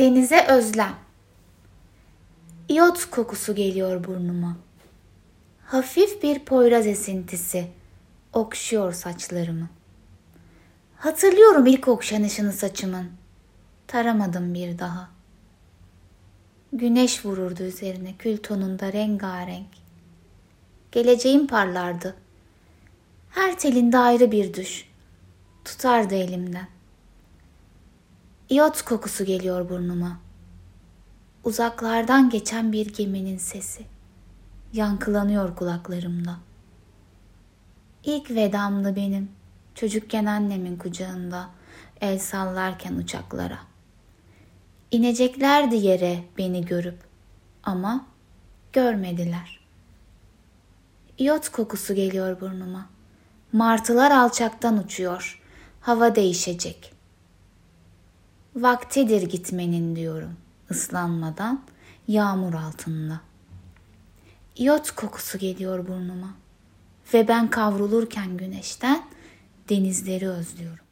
Denize özlem. İyot kokusu geliyor burnuma. Hafif bir poyraz esintisi okşuyor saçlarımı. Hatırlıyorum ilk okşanışını saçımın. Taramadım bir daha. Güneş vururdu üzerine kül tonunda rengarenk. Geleceğim parlardı. Her telinde ayrı bir düş. Tutardı elimden. İyot kokusu geliyor burnuma. Uzaklardan geçen bir geminin sesi. Yankılanıyor kulaklarımda. İlk vedamdı benim. Çocukken annemin kucağında el sallarken uçaklara. İneceklerdi yere beni görüp ama görmediler. İyot kokusu geliyor burnuma. Martılar alçaktan uçuyor. Hava değişecek. Vaktidir gitmenin diyorum ıslanmadan yağmur altında. İyot kokusu geliyor burnuma ve ben kavrulurken güneşten denizleri özlüyorum.